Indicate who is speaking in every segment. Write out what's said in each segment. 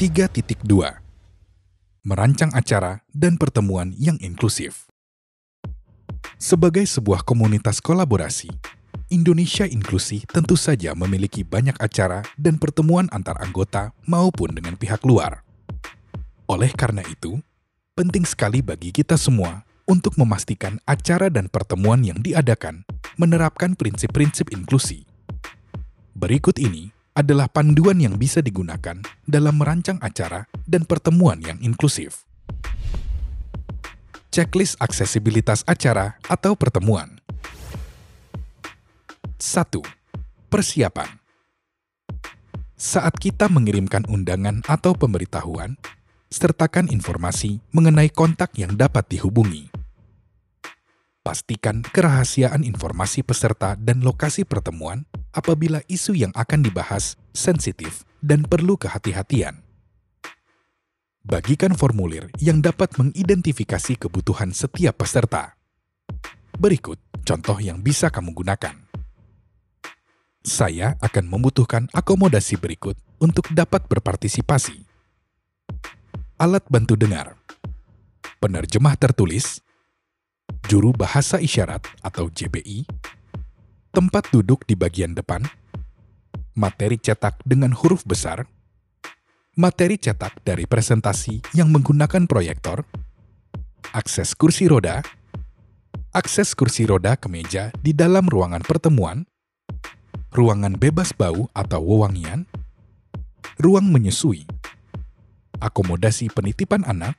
Speaker 1: 3.2 Merancang acara dan pertemuan yang inklusif. Sebagai sebuah komunitas kolaborasi, Indonesia Inklusi tentu saja memiliki banyak acara dan pertemuan antar anggota maupun dengan pihak luar. Oleh karena itu, penting sekali bagi kita semua untuk memastikan acara dan pertemuan yang diadakan menerapkan prinsip-prinsip inklusi. Berikut ini adalah panduan yang bisa digunakan dalam merancang acara dan pertemuan yang inklusif. Checklist aksesibilitas acara atau pertemuan. 1. Persiapan. Saat kita mengirimkan undangan atau pemberitahuan, sertakan informasi mengenai kontak yang dapat dihubungi. Pastikan kerahasiaan informasi peserta dan lokasi pertemuan apabila isu yang akan dibahas sensitif dan perlu kehati-hatian. Bagikan formulir yang dapat mengidentifikasi kebutuhan setiap peserta. Berikut contoh yang bisa kamu gunakan. Saya akan membutuhkan akomodasi berikut untuk dapat berpartisipasi. Alat bantu dengar, penerjemah tertulis, juru bahasa isyarat atau JBI, tempat duduk di bagian depan, materi cetak dengan huruf besar, materi cetak dari presentasi yang menggunakan proyektor, akses kursi roda, akses kursi roda ke meja di dalam ruangan pertemuan, ruangan bebas bau atau wewangian, ruang menyusui, akomodasi penitipan anak,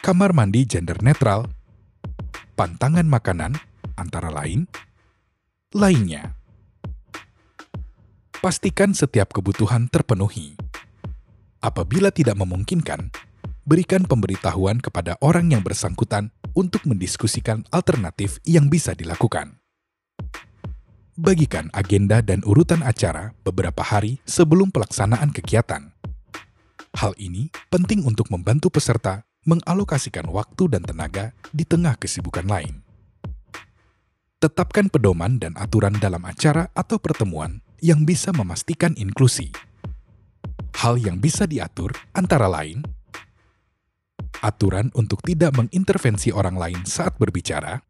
Speaker 1: kamar mandi gender netral, pantangan makanan, antara lain, lainnya. Pastikan setiap kebutuhan terpenuhi. Apabila tidak memungkinkan, berikan pemberitahuan kepada orang yang bersangkutan untuk mendiskusikan alternatif yang bisa dilakukan. Bagikan agenda dan urutan acara beberapa hari sebelum pelaksanaan kegiatan. Hal ini penting untuk membantu peserta mengalokasikan waktu dan tenaga di tengah kesibukan lain tetapkan pedoman dan aturan dalam acara atau pertemuan yang bisa memastikan inklusi. Hal yang bisa diatur antara lain aturan untuk tidak mengintervensi orang lain saat berbicara,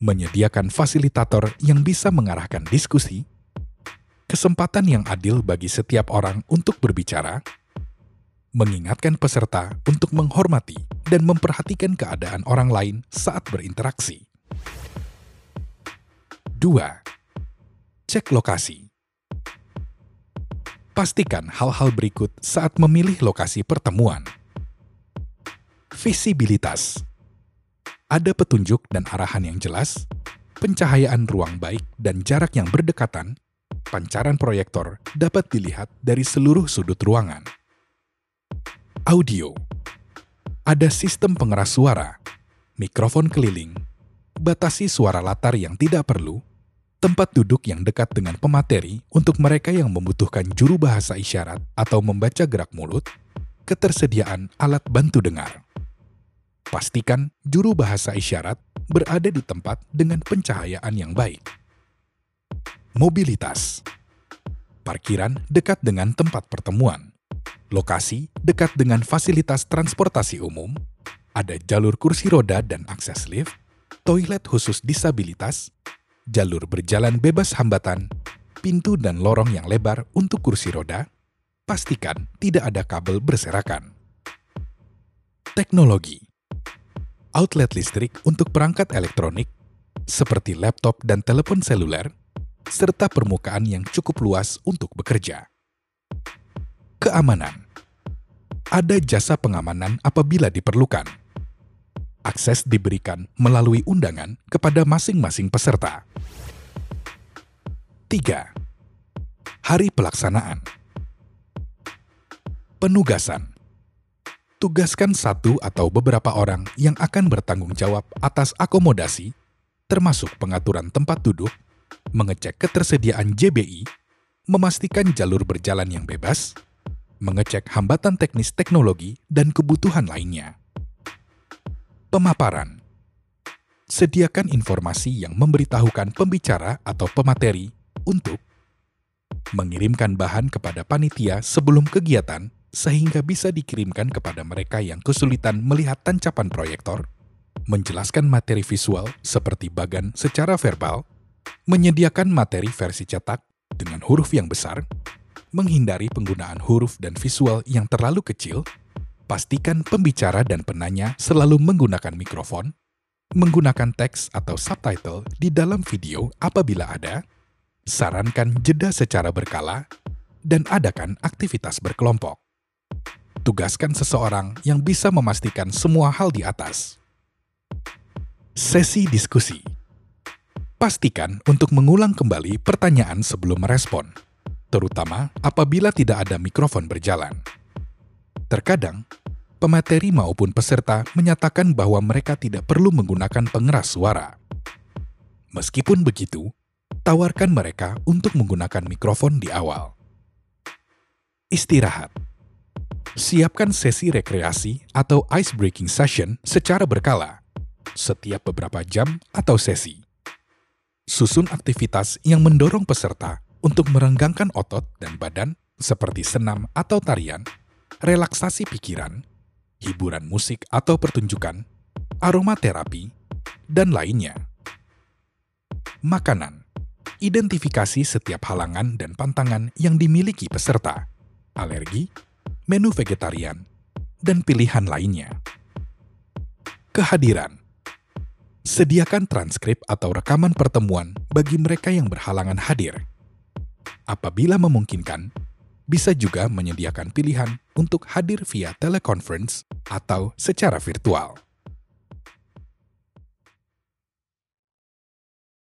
Speaker 1: menyediakan fasilitator yang bisa mengarahkan diskusi, kesempatan yang adil bagi setiap orang untuk berbicara, mengingatkan peserta untuk menghormati dan memperhatikan keadaan orang lain saat berinteraksi. 2. Cek lokasi. Pastikan hal-hal berikut saat memilih lokasi pertemuan. Visibilitas. Ada petunjuk dan arahan yang jelas, pencahayaan ruang baik dan jarak yang berdekatan, pancaran proyektor dapat dilihat dari seluruh sudut ruangan. Audio. Ada sistem pengeras suara, mikrofon keliling, batasi suara latar yang tidak perlu, tempat duduk yang dekat dengan pemateri untuk mereka yang membutuhkan juru bahasa isyarat atau membaca gerak mulut, ketersediaan alat bantu dengar. Pastikan juru bahasa isyarat berada di tempat dengan pencahayaan yang baik. Mobilitas Parkiran dekat dengan tempat pertemuan. Lokasi dekat dengan fasilitas transportasi umum. Ada jalur kursi roda dan akses lift, toilet khusus disabilitas, jalur berjalan bebas hambatan, pintu dan lorong yang lebar untuk kursi roda, pastikan tidak ada kabel berserakan. Teknologi Outlet listrik untuk perangkat elektronik, seperti laptop dan telepon seluler, serta permukaan yang cukup luas untuk bekerja. Keamanan Ada jasa pengamanan apabila diperlukan akses diberikan melalui undangan kepada masing-masing peserta. 3. Hari pelaksanaan Penugasan Tugaskan satu atau beberapa orang yang akan bertanggung jawab atas akomodasi, termasuk pengaturan tempat duduk, mengecek ketersediaan JBI, memastikan jalur berjalan yang bebas, mengecek hambatan teknis teknologi, dan kebutuhan lainnya. Pemaparan. Sediakan informasi yang memberitahukan pembicara atau pemateri untuk mengirimkan bahan kepada panitia sebelum kegiatan sehingga bisa dikirimkan kepada mereka yang kesulitan melihat tancapan proyektor, menjelaskan materi visual seperti bagan secara verbal, menyediakan materi versi cetak dengan huruf yang besar, menghindari penggunaan huruf dan visual yang terlalu kecil, pastikan pembicara dan penanya selalu menggunakan mikrofon, menggunakan teks atau subtitle di dalam video apabila ada, sarankan jeda secara berkala, dan adakan aktivitas berkelompok. Tugaskan seseorang yang bisa memastikan semua hal di atas. Sesi diskusi. Pastikan untuk mengulang kembali pertanyaan sebelum merespon, terutama apabila tidak ada mikrofon berjalan. Terkadang, pemateri maupun peserta menyatakan bahwa mereka tidak perlu menggunakan pengeras suara. Meskipun begitu, tawarkan mereka untuk menggunakan mikrofon di awal. Istirahat. Siapkan sesi rekreasi atau ice breaking session secara berkala, setiap beberapa jam atau sesi. Susun aktivitas yang mendorong peserta untuk merenggangkan otot dan badan seperti senam atau tarian, relaksasi pikiran, hiburan musik atau pertunjukan, aromaterapi, dan lainnya. Makanan. Identifikasi setiap halangan dan pantangan yang dimiliki peserta alergi, menu vegetarian, dan pilihan lainnya. Kehadiran Sediakan transkrip atau rekaman pertemuan bagi mereka yang berhalangan hadir. Apabila memungkinkan, bisa juga menyediakan pilihan untuk hadir via teleconference atau secara virtual.